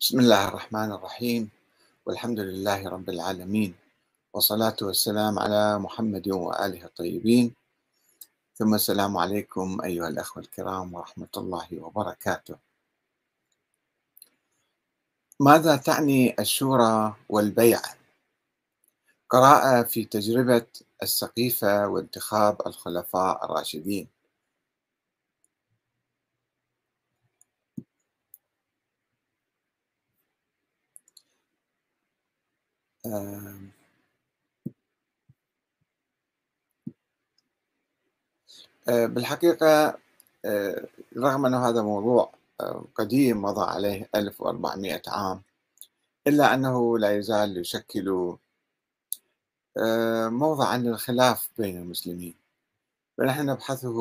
بسم الله الرحمن الرحيم. والحمد لله رب العالمين. والصلاة والسلام على محمد وآله الطيبين. ثم السلام عليكم أيها الأخوة الكرام ورحمة الله وبركاته. ماذا تعني الشورى والبيعة؟ قراءة في تجربة السقيفة وانتخاب الخلفاء الراشدين. بالحقيقة رغم أن هذا موضوع قديم مضى عليه 1400 عام إلا أنه لا يزال يشكل موضعا للخلاف بين المسلمين. فنحن نبحثه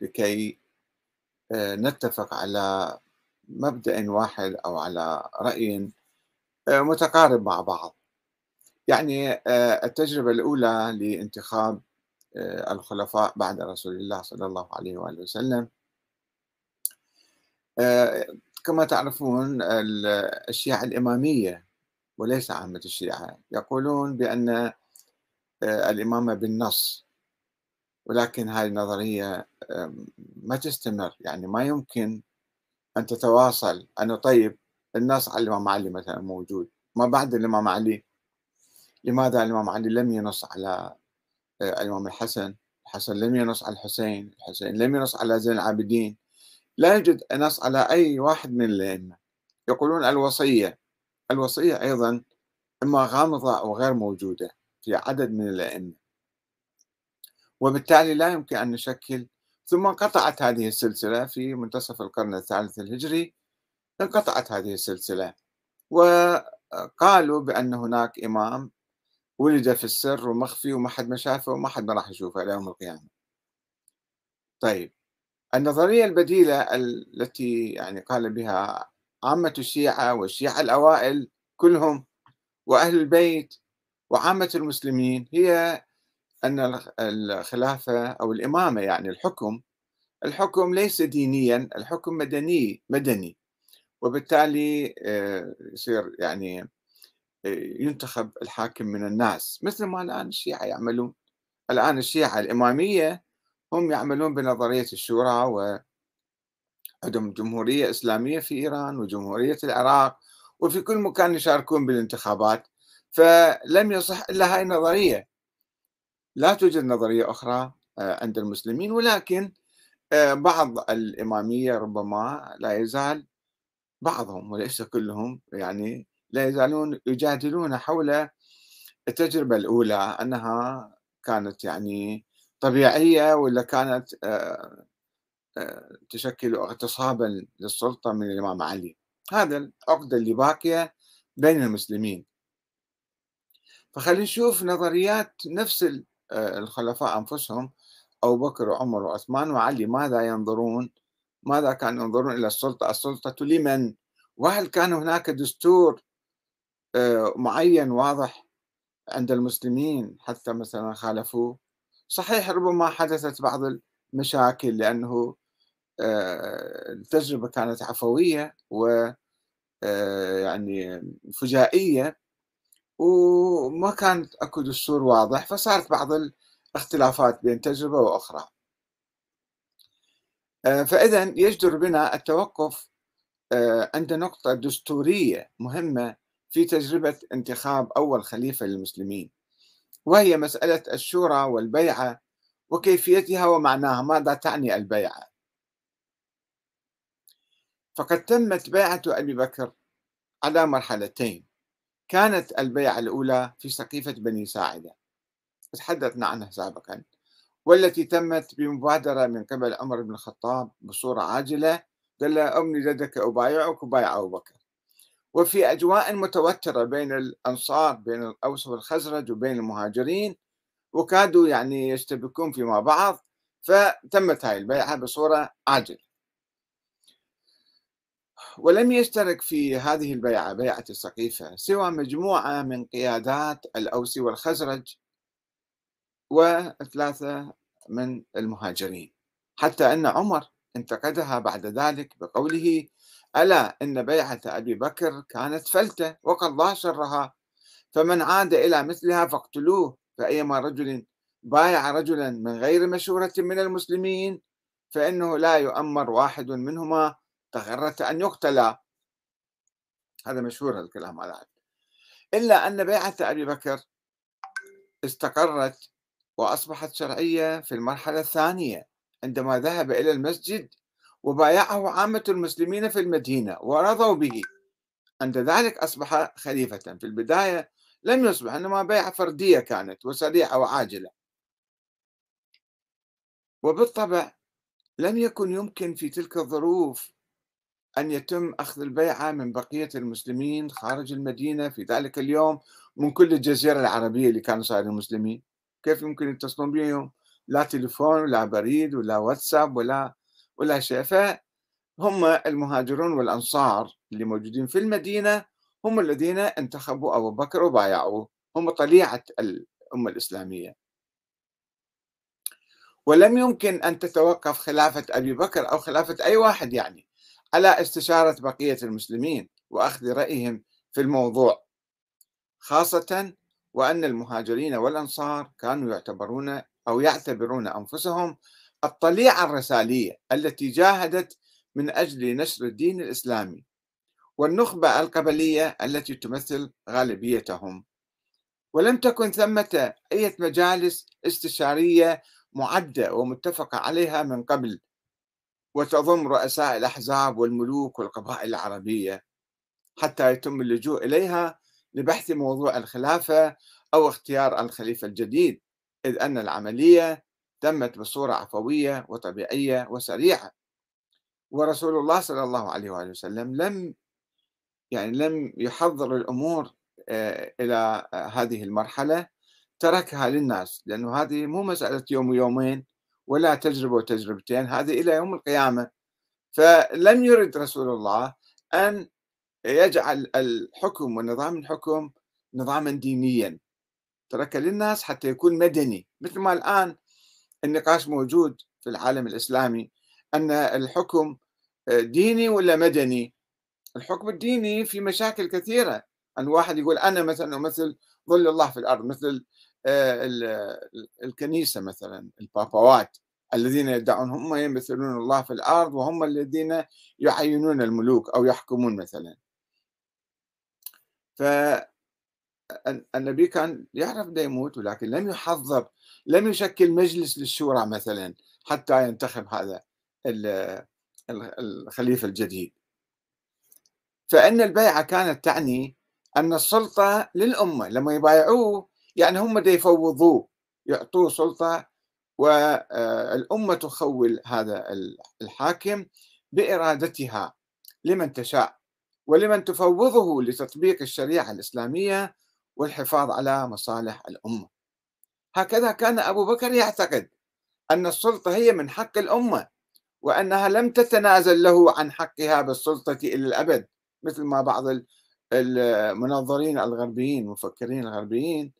لكي نتفق على مبدأ واحد أو على رأي متقارب مع بعض. يعني التجربة الأولى لانتخاب الخلفاء بعد رسول الله صلى الله عليه وآله وسلم. كما تعرفون الشيعة الإمامية وليس عامة الشيعة يقولون بأن الإمامة بالنص. ولكن هذه النظرية ما تستمر. يعني ما يمكن أن تتواصل أنه طيب النص على الإمام علي مثلا موجود. ما بعد الإمام علي لماذا الإمام علي لم ينص على الإمام الحسن؟ الحسن لم ينص على الحسين الحسين لم ينص على زين العابدين. لا يوجد نص على أي واحد من الأئمة. يقولون الوصية الوصية أيضا إما غامضة أو غير موجودة في عدد من الأئمة. وبالتالي لا يمكن أن نشكل ثم انقطعت هذه السلسلة في منتصف القرن الثالث الهجري انقطعت هذه السلسلة. وقالوا بأن هناك إمام ولد في السر ومخفي وما حد ما شافه وما حد ما راح يشوفه إلى يوم القيامة. طيب النظرية البديلة التي يعني قال بها عامة الشيعة والشيعة الأوائل كلهم وأهل البيت وعامة المسلمين هي أن الخلافة أو الإمامة يعني الحكم الحكم ليس دينيا الحكم مدني مدني. وبالتالي يصير يعني ينتخب الحاكم من الناس مثل ما الآن الشيعة يعملون. الآن الشيعة الإمامية هم يعملون بنظرية الشورى وعندهم جمهورية إسلامية في إيران وجمهورية العراق وفي كل مكان يشاركون بالانتخابات فلم يصح إلا هاي النظرية. لا توجد نظرية أخرى عند المسلمين ولكن بعض الإمامية ربما لا يزال بعضهم وليس كلهم يعني لا يزالون يجادلون حول التجربة الأولى أنها كانت يعني طبيعية ولا كانت تشكل اغتصابا للسلطة من الإمام علي. هذا العقدة اللي باقية بين المسلمين. فخلينا نشوف نظريات نفس الخلفاء أنفسهم أبو بكر وعمر وعثمان وعلي ماذا ينظرون؟ ماذا كانوا ينظرون إلى السلطة؟ السلطة لمن؟ وهل كان هناك دستور معين واضح عند المسلمين حتى مثلا خالفوه. صحيح ربما حدثت بعض المشاكل لأنه التجربة كانت عفوية و يعني فجائية وما كانت أكو دستور واضح فصارت بعض الاختلافات بين تجربة وأخرى. فإذا يجدر بنا التوقف عند نقطة دستورية مهمة في تجربة انتخاب أول خليفة للمسلمين وهي مسألة الشورى والبيعة وكيفيتها ومعناها ماذا تعني البيعة. فقد تمت بيعة أبي بكر على مرحلتين كانت البيعة الأولى في سقيفة بني ساعدة تحدثنا عنها سابقا والتي تمت بمبادرة من قبل عمر بن الخطاب بصورة عاجلة قال له أمني لدك أبايعك وبايع أبو بكر. وفي أجواء متوترة بين الأنصار بين الأوس والخزرج وبين المهاجرين وكادوا يعني يشتبكون فيما بعض فتمت هاي البيعة بصورة عاجلة. ولم يشترك في هذه البيعة بيعة السقيفة سوى مجموعة من قيادات الأوس والخزرج وثلاثة من المهاجرين حتى أن عمر انتقدها بعد ذلك بقوله ألا إن بيعة أبي بكر كانت فلتة وقد الله شرها فمن عاد إلى مثلها فاقتلوه فأيما رجل بايع رجلا من غير مشورة من المسلمين فإنه لا يؤمر واحد منهما تغرة أن يقتل. هذا مشهور الكلام على إلا أن بيعة أبي بكر استقرت وأصبحت شرعية في المرحلة الثانية عندما ذهب إلى المسجد وبايعه عامة المسلمين في المدينة ورضوا به. عند ذلك أصبح خليفة. في البداية لم يصبح إنما بيعة فردية كانت وسريعة وعاجلة. وبالطبع لم يكن يمكن في تلك الظروف أن يتم أخذ البيعة من بقية المسلمين خارج المدينة في ذلك اليوم من كل الجزيرة العربية اللي كانوا صايرين مسلمين. كيف يمكن يتصلون بهم؟ لا تليفون ولا بريد ولا واتساب ولا ولا شيء فهم المهاجرون والأنصار اللي موجودين في المدينة هم الذين انتخبوا أبو بكر وبايعوه. هم طليعة الأمة الإسلامية. ولم يمكن أن تتوقف خلافة أبي بكر أو خلافة أي واحد يعني على استشارة بقية المسلمين وأخذ رأيهم في الموضوع. خاصة وأن المهاجرين والأنصار كانوا يعتبرون أو يعتبرون أنفسهم الطليعة الرسالية التي جاهدت من أجل نشر الدين الإسلامي والنخبة القبلية التي تمثل غالبيتهم. ولم تكن ثمة أي مجالس استشارية معدة ومتفقة عليها من قبل وتضم رؤساء الأحزاب والملوك والقبائل العربية حتى يتم اللجوء إليها لبحث موضوع الخلافة أو اختيار الخليفة الجديد إذ أن العملية تمت بصورة عفوية وطبيعية وسريعة. ورسول الله صلى الله عليه وآله وسلم لم يعني لم يحضر الأمور آه، إلى هذه المرحلة تركها للناس لأنه هذه مو مسألة يوم ويومين ولا تجربة وتجربتين هذه إلى يوم القيامة. فلم يرد رسول الله أن يجعل الحكم ونظام الحكم نظاما دينيا. ترك للناس حتى يكون مدني مثل ما الآن النقاش موجود في العالم الإسلامي أن الحكم ديني ولا مدني؟ الحكم الديني في مشاكل كثيرة. أن واحد يقول أنا مثلا أمثل ظل الله في الأرض مثل آه، الكنيسة مثلا البابوات الذين يدعون هم يمثلون الله في الأرض وهم الذين يعينون الملوك أو يحكمون مثلا. فالنبي كان يعرف ده يموت ولكن لم يحضر لم يشكل مجلس للشورى مثلا حتى ينتخب هذا الخليفة الجديد. فإن البيعة كانت تعني أن السلطة للأمة لما يبايعوه يعني هم دا يفوضوه يعطوه سلطة والأمة تخول هذا الحاكم بإرادتها لمن تشاء ولمن تفوضه لتطبيق الشريعة الإسلامية والحفاظ على مصالح الأمة. هكذا كان أبو بكر يعتقد أن السلطة هي من حق الأمة وأنها لم تتنازل له عن حقها بالسلطة إلى الأبد مثل ما بعض المنظرين الغربيين المفكرين الغربيين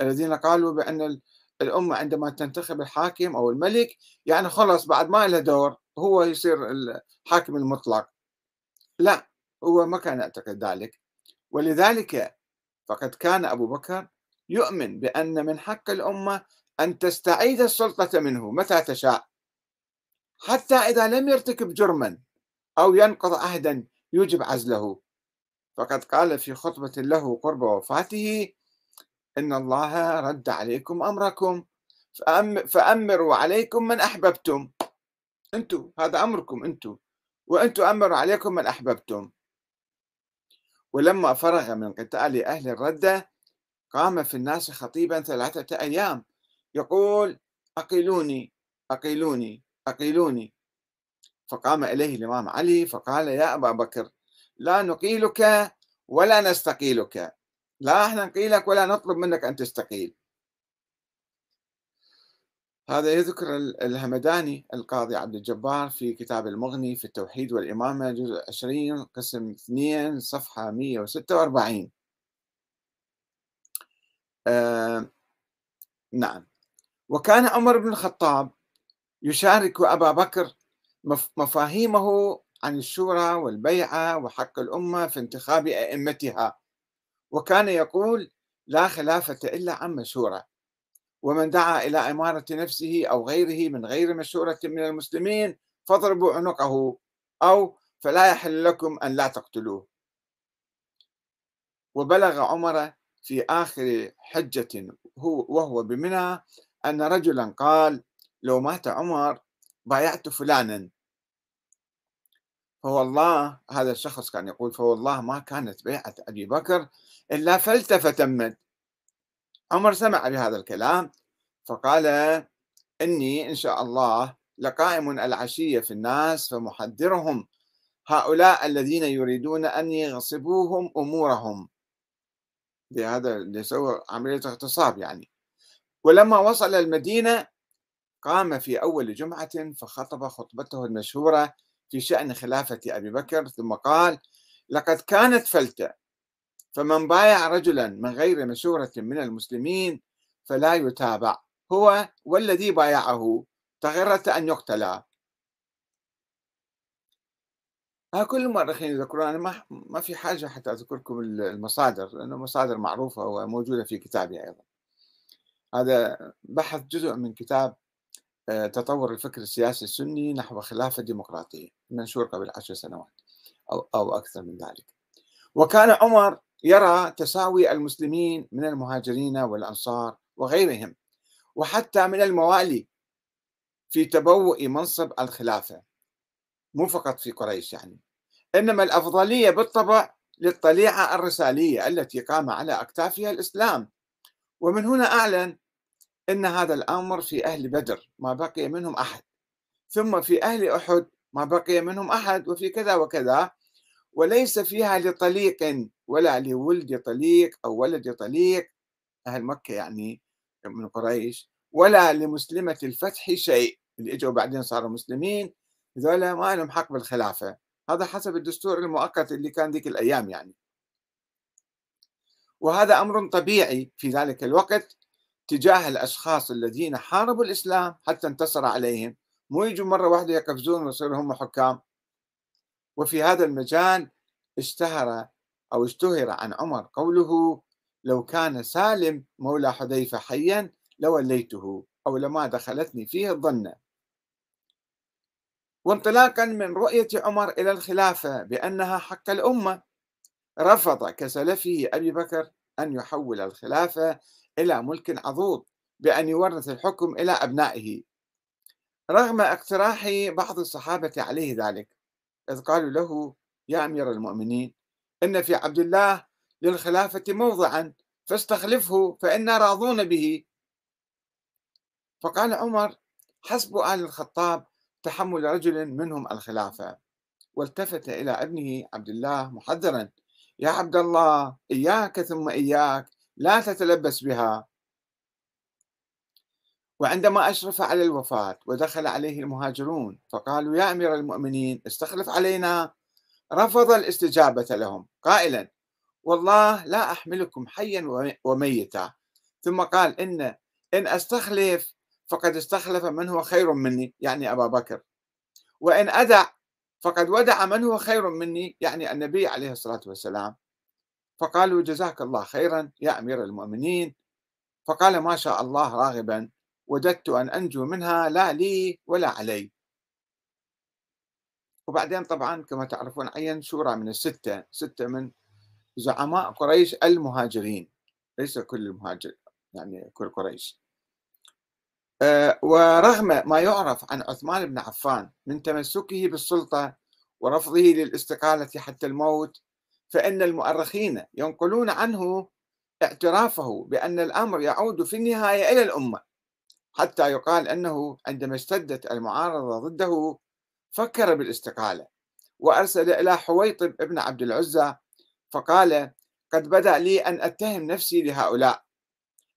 الذين قالوا بأن الأمة عندما تنتخب الحاكم أو الملك يعني خلص بعد ما له دور هو يصير الحاكم المطلق. لا هو ما كان يعتقد ذلك. ولذلك فقد كان أبو بكر يؤمن بأن من حق الأمة أن تستعيد السلطة منه متى تشاء. حتى إذا لم يرتكب جرما أو ينقض عهدا يوجب عزله. فقد قال في خطبة له قرب وفاته إن الله رد عليكم أمركم فأمروا عليكم من أحببتم. أنتم هذا أمركم أنتم وأنتم أمروا عليكم من أحببتم. ولما فرغ من قتال أهل الردة قام في الناس خطيبا ثلاثة أيام. يقول أقيلوني أقيلوني أقيلوني. فقام إليه الإمام علي فقال يا أبا بكر لا نقيلك ولا نستقيلك. لا إحنا نقيلك ولا نطلب منك أن تستقيل. هذا يذكر الهمداني القاضي عبد الجبار في كتاب المغني في التوحيد والإمامة جزء 20 قسم 2 صفحة 146 آه نعم. وكان عمر بن الخطاب يشارك أبا بكر مفاهيمه عن الشورى والبيعة وحق الأمة في انتخاب أئمتها. وكان يقول لا خلافة إلا عن مشورة. ومن دعا إلى إمارة نفسه أو غيره من غير مشورة من المسلمين فاضربوا عنقه أو فلا يحل لكم أن لا تقتلوه. وبلغ عمر في آخر حجة هو وهو بمنى أن رجلا قال لو مات عمر بايعت فلانا. فوالله هذا الشخص كان يقول فوالله ما كانت بيعة أبي بكر إلا فلتة فتمت. عمر سمع بهذا الكلام فقال إني إن شاء الله لقائم العشية في الناس فمحذرهم هؤلاء الذين يريدون أن يغصبوهم أمورهم. هذا اللي سوى عملية اغتصاب يعني. ولما وصل المدينة قام في أول جمعة فخطب خطبته المشهورة في شأن خلافة أبي بكر ثم قال لقد كانت فلتة فمن بايع رجلا من غير مشورة من المسلمين فلا يتابع هو والذي بايعه تغرة أن يقتل ها كل المؤرخين يذكرون أنا ما ما في حاجة حتى أذكركم المصادر لأنه مصادر معروفة وموجودة في كتابي أيضا. هذا بحث جزء من كتاب آه، تطور الفكر السياسي السني نحو خلافة ديمقراطية منشور قبل عشر سنوات أو, أو أكثر من ذلك. وكان عمر يرى تساوي المسلمين من المهاجرين والأنصار وغيرهم وحتى من الموالي في تبوء منصب الخلافة. مو فقط في قريش يعني إنما الأفضلية بالطبع للطليعة الرسالية التي قام على أكتافها الإسلام. ومن هنا أعلن أن هذا الأمر في أهل بدر ما بقي منهم أحد. ثم في أهل أحد ما بقي منهم أحد وفي كذا وكذا. وليس فيها لطليق ولا لولد طليق أو ولد طليق أهل مكة يعني من قريش ولا لمسلمة الفتح شيء. اللي إجوا بعدين صاروا مسلمين هذول ما لهم حق بالخلافة. هذا حسب الدستور المؤقت اللي كان ذيك الأيام يعني. وهذا أمر طبيعي في ذلك الوقت تجاه الأشخاص الذين حاربوا الإسلام حتى انتصر عليهم. مو يجوا مرة واحدة يقفزون ويصيروا هم حكام. وفي هذا المجال اشتهر أو اشتهر عن عمر قوله لو كان سالم مولى حذيفة حيا لوليته أو لما دخلتني فيه الظنة. وانطلاقا من رؤية عمر إلى الخلافة بأنها حق الأمة. رفض كسلفه أبي بكر أن يحول الخلافة إلى ملك عضوض بأن يورث الحكم إلى أبنائه. رغم اقتراح بعض الصحابة عليه ذلك إذ قالوا له يا أمير المؤمنين إن في عبد الله للخلافة موضعا فاستخلفه فإنا راضون به. فقال عمر حسب آل الخطاب تحمل رجل منهم الخلافة. والتفت إلى ابنه عبد الله محذرا. يا عبد الله إياك ثم إياك لا تتلبس بها. وعندما أشرف على الوفاة ودخل عليه المهاجرون فقالوا يا أمير المؤمنين استخلف علينا. رفض الاستجابة لهم قائلا والله لا أحملكم حيا وميتا. ثم قال إن إن أستخلف فقد استخلف من هو خير مني يعني أبا بكر. وإن أدع فقد ودع من هو خير مني يعني النبي عليه الصلاة والسلام. فقالوا جزاك الله خيرا يا أمير المؤمنين. فقال ما شاء الله راغبا وددت أن أنجو منها لا لي ولا علي. وبعدين طبعا كما تعرفون عين شورى من الستة ستة من زعماء قريش المهاجرين. ليس كل المهاجر يعني كل قريش. ورغم ما يعرف عن عثمان بن عفان من تمسكه بالسلطة ورفضه للاستقالة حتى الموت فإن المؤرخين ينقلون عنه اعترافه بأن الأمر يعود في النهاية إلى الأمة حتى يقال أنه عندما اشتدت المعارضة ضده فكر بالاستقالة وأرسل إلى حويطب ابن عبد العزى فقال قد بدأ لي أن أتهم نفسي لهؤلاء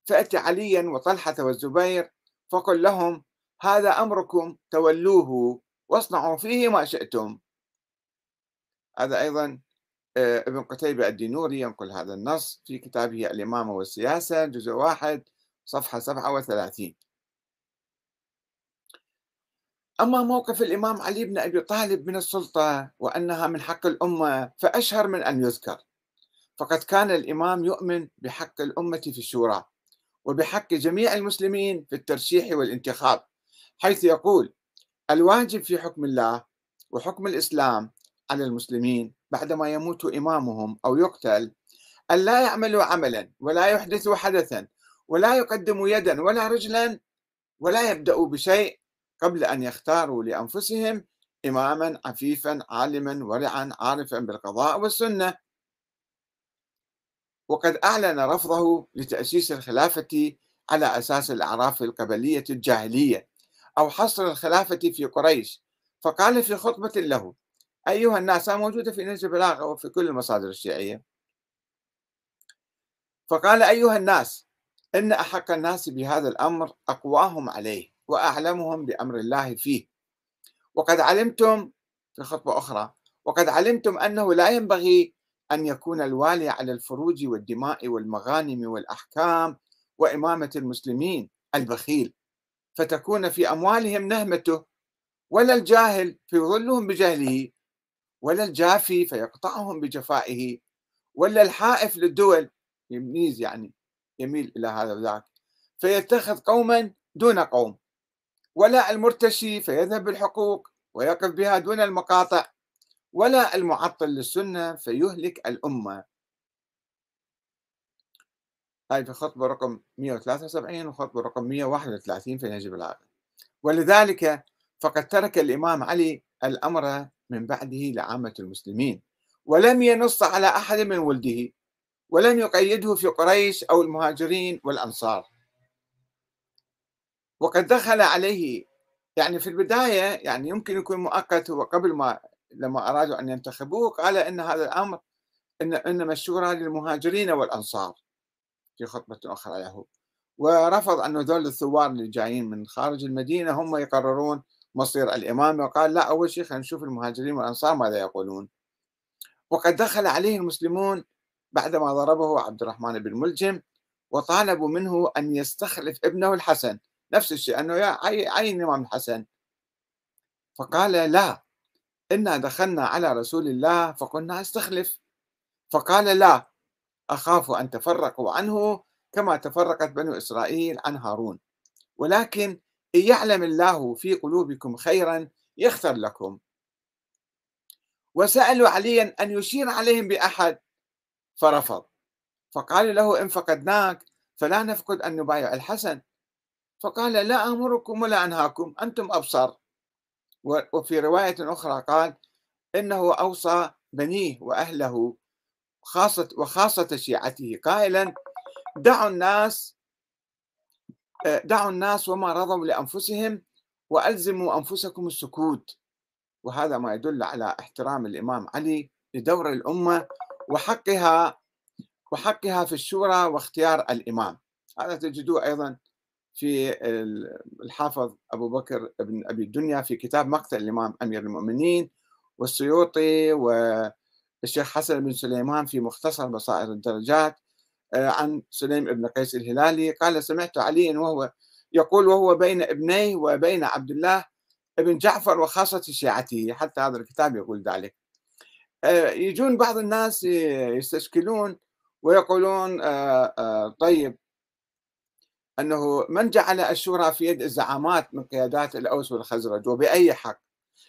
فأتي عليا وطلحة والزبير فقل لهم هذا أمركم تولوه واصنعوا فيه ما شئتم. هذا أيضا آه، ابن قتيبة الدينوري ينقل هذا النص في كتابه الإمامة والسياسة جزء واحد صفحة 37 أما موقف الإمام علي بن أبي طالب من السلطة وأنها من حق الأمة فأشهر من أن يذكر. فقد كان الإمام يؤمن بحق الأمة في الشورى. وبحق جميع المسلمين في الترشيح والانتخاب حيث يقول الواجب في حكم الله وحكم الإسلام على المسلمين بعدما يموت إمامهم أو يقتل أن لا يعملوا عملا ولا يحدثوا حدثا ولا يقدموا يدا ولا رجلا ولا يبدأوا بشيء قبل أن يختاروا لأنفسهم إماما عفيفا عالما ورعا عارفا بالقضاء والسنة وقد أعلن رفضه لتأسيس الخلافة على أساس الأعراف القبلية الجاهلية أو حصر الخلافة في قريش. فقال في خطبة له أيها الناس موجودة في نهج البلاغة وفي كل المصادر الشيعية. فقال أيها الناس إن أحق الناس بهذا الأمر أقواهم عليه وأعلمهم بأمر الله فيه. وقد علمتم في خطبة أخرى وقد علمتم أنه لا ينبغي أن يكون الوالي على الفروج والدماء والمغانم والأحكام وإمامة المسلمين البخيل فتكون في أموالهم نهمته ولا الجاهل فيظلهم بجهله ولا الجافي فيقطعهم بجفائه ولا الحائف للدول يميز يعني يميل إلى هذا وذاك فيتخذ قوما دون قوم ولا المرتشي فيذهب بالحقوق ويقف بها دون المقاطع. ولا المعطل للسنة فيهلك الأمة. هاي في خطبة رقم 173 وخطبة رقم 131 في نجيب العاقل. ولذلك فقد ترك الإمام علي الأمر من بعده لعامة المسلمين ولم ينص على أحد من ولده ولم يقيده في قريش أو المهاجرين والأنصار. وقد دخل عليه يعني في البداية يعني يمكن يكون مؤقت هو قبل ما لما أرادوا أن ينتخبوه قال إن هذا الأمر إن إنما الشورى للمهاجرين والأنصار في خطبة أخرى له. ورفض أنه ذول الثوار اللي جايين من خارج المدينة هم يقررون مصير الإمامة وقال لا أول شيء خلينا نشوف المهاجرين والأنصار ماذا يقولون. وقد دخل عليه المسلمون بعدما ضربه عبد الرحمن بن ملجم وطالبوا منه أن يستخلف ابنه الحسن. نفس الشيء أنه عين الإمام الحسن؟ فقال لا. إنا دخلنا على رسول الله فقلنا استخلف. فقال لا أخاف أن تفرقوا عنه كما تفرقت بنو إسرائيل عن هارون. ولكن إن يعلم الله في قلوبكم خيرا يختر لكم. وسألوا عليا أن يشير عليهم بأحد فرفض. فقال له إن فقدناك فلا نفقد أن نبايع الحسن. فقال لا أمركم ولا أنهاكم أنتم أبصر. وفي رواية أخرى قال إنه أوصى بنيه وأهله خاصة وخاصة شيعته قائلا دعوا الناس دعوا الناس وما رضوا لأنفسهم وألزموا أنفسكم السكوت. وهذا ما يدل على احترام الإمام علي لدور الأمة وحقها وحقها في الشورى واختيار الإمام. هذا تجدوه أيضا في الحافظ أبو بكر بن أبي الدنيا في كتاب مقتل الإمام أمير المؤمنين والسيوطي والشيخ حسن بن سليمان في مختصر بصائر الدرجات آه، عن سليم بن قيس الهلالي. قال سمعت علي وهو يقول وهو بين ابنيه وبين عبد الله ابن جعفر وخاصة شيعته حتى هذا الكتاب يقول ذلك. آه، يجون بعض الناس يستشكلون ويقولون آه، طيب أنه من جعل الشورى في يد الزعامات من قيادات الأوس والخزرج وبأي حق.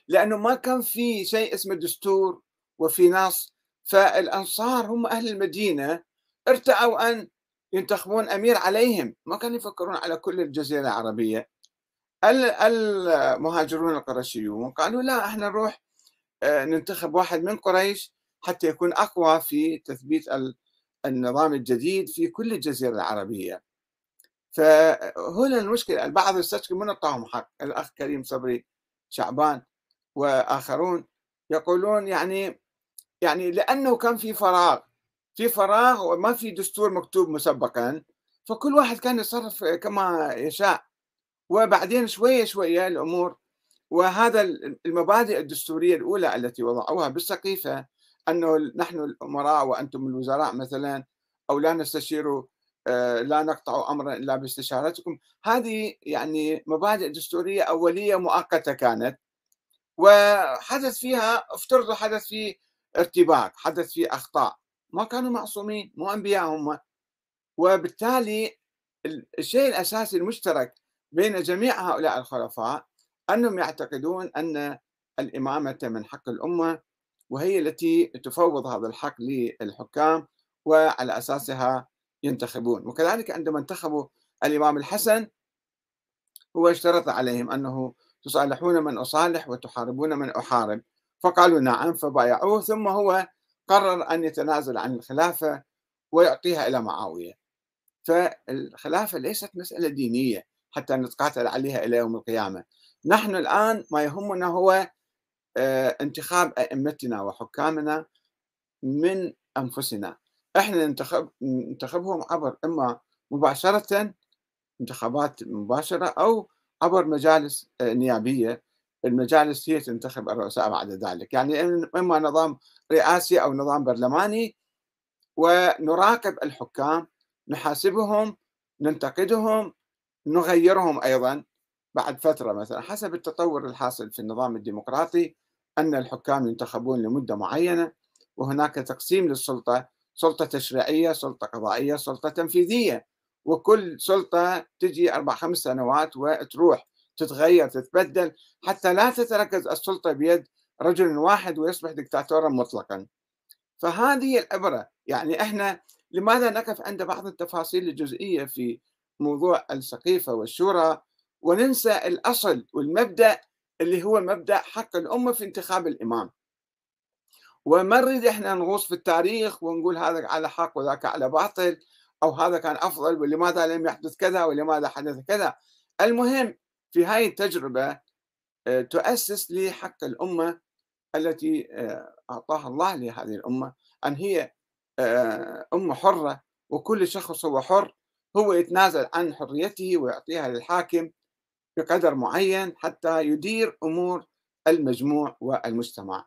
لأنه ما كان في شيء اسمه دستور وفي نص فالأنصار هم أهل المدينة ارتأوا أن ينتخبون أمير عليهم. ما كانوا يفكرون على كل الجزيرة العربية. المهاجرون القرشيون قالوا لا إحنا نروح آه، ننتخب واحد من قريش حتى يكون أقوى في تثبيت النظام الجديد في كل الجزيرة العربية. فهنا المشكلة البعض يستشكل من أعطاهم حق الأخ كريم صبري شعبان وآخرون يقولون يعني يعني لأنه كان في فراغ في فراغ وما في دستور مكتوب مسبقا فكل واحد كان يتصرف كما يشاء. وبعدين شوية شوية الأمور وهذا المبادئ الدستورية الأولى التي وضعوها بالسقيفة أنه نحن الأمراء وأنتم الوزراء مثلا أو لا نستشير لا نقطع أمرا إلا باستشارتكم. هذه يعني مبادئ دستورية أولية مؤقتة كانت وحدث فيها افترضوا حدث فيه ارتباك حدث فيه أخطاء. ما كانوا معصومين مو أنبياء هم. وبالتالي الشيء الأساسي المشترك بين جميع هؤلاء الخلفاء أنهم يعتقدون أن الإمامة من حق الأمة وهي التي تفوض هذا الحق للحكام وعلى أساسها ينتخبون. وكذلك عندما انتخبوا الإمام الحسن هو اشترط عليهم أنه تصالحون من أصالح وتحاربون من أحارب. فقالوا نعم فبايعوه ثم هو قرر أن يتنازل عن الخلافة ويعطيها إلى معاوية. فالخلافة ليست مسألة دينية حتى نتقاتل عليها إلى يوم القيامة. نحن الآن ما يهمنا هو آه، انتخاب أئمتنا وحكامنا من أنفسنا. إحنا ننتخب ننتخبهم عبر إما مباشرة انتخابات مباشرة أو عبر مجالس نيابية. المجالس هي تنتخب الرؤساء بعد ذلك. يعني إما نظام رئاسي أو نظام برلماني ونراقب الحكام نحاسبهم ننتقدهم نغيرهم أيضا. بعد فترة مثلا حسب التطور الحاصل في النظام الديمقراطي أن الحكام ينتخبون لمدة معينة وهناك تقسيم للسلطة سلطة تشريعية سلطة قضائية سلطة تنفيذية. وكل سلطة تجي أربع خمس سنوات وتروح تتغير تتبدل. حتى لا تتركز السلطة بيد رجل واحد ويصبح دكتاتورا مطلقا. فهذه العبرة. يعني إحنا لماذا نقف عند بعض التفاصيل الجزئية في موضوع السقيفة والشورى؟ وننسى الأصل والمبدأ اللي هو مبدأ حق الأمة في انتخاب الإمام. وما نريد إحنا نغوص في التاريخ ونقول هذا على حق وذاك على باطل أو هذا كان أفضل ولماذا لم يحدث كذا ولماذا حدث كذا. المهم في هاي التجربة آه، تؤسس لحق الأمة التي آه، أعطاها الله لهذه الأمة أن هي آه، أمة حرة وكل شخص هو حر هو يتنازل عن حريته ويعطيها للحاكم بقدر معين حتى يدير أمور المجموع والمجتمع.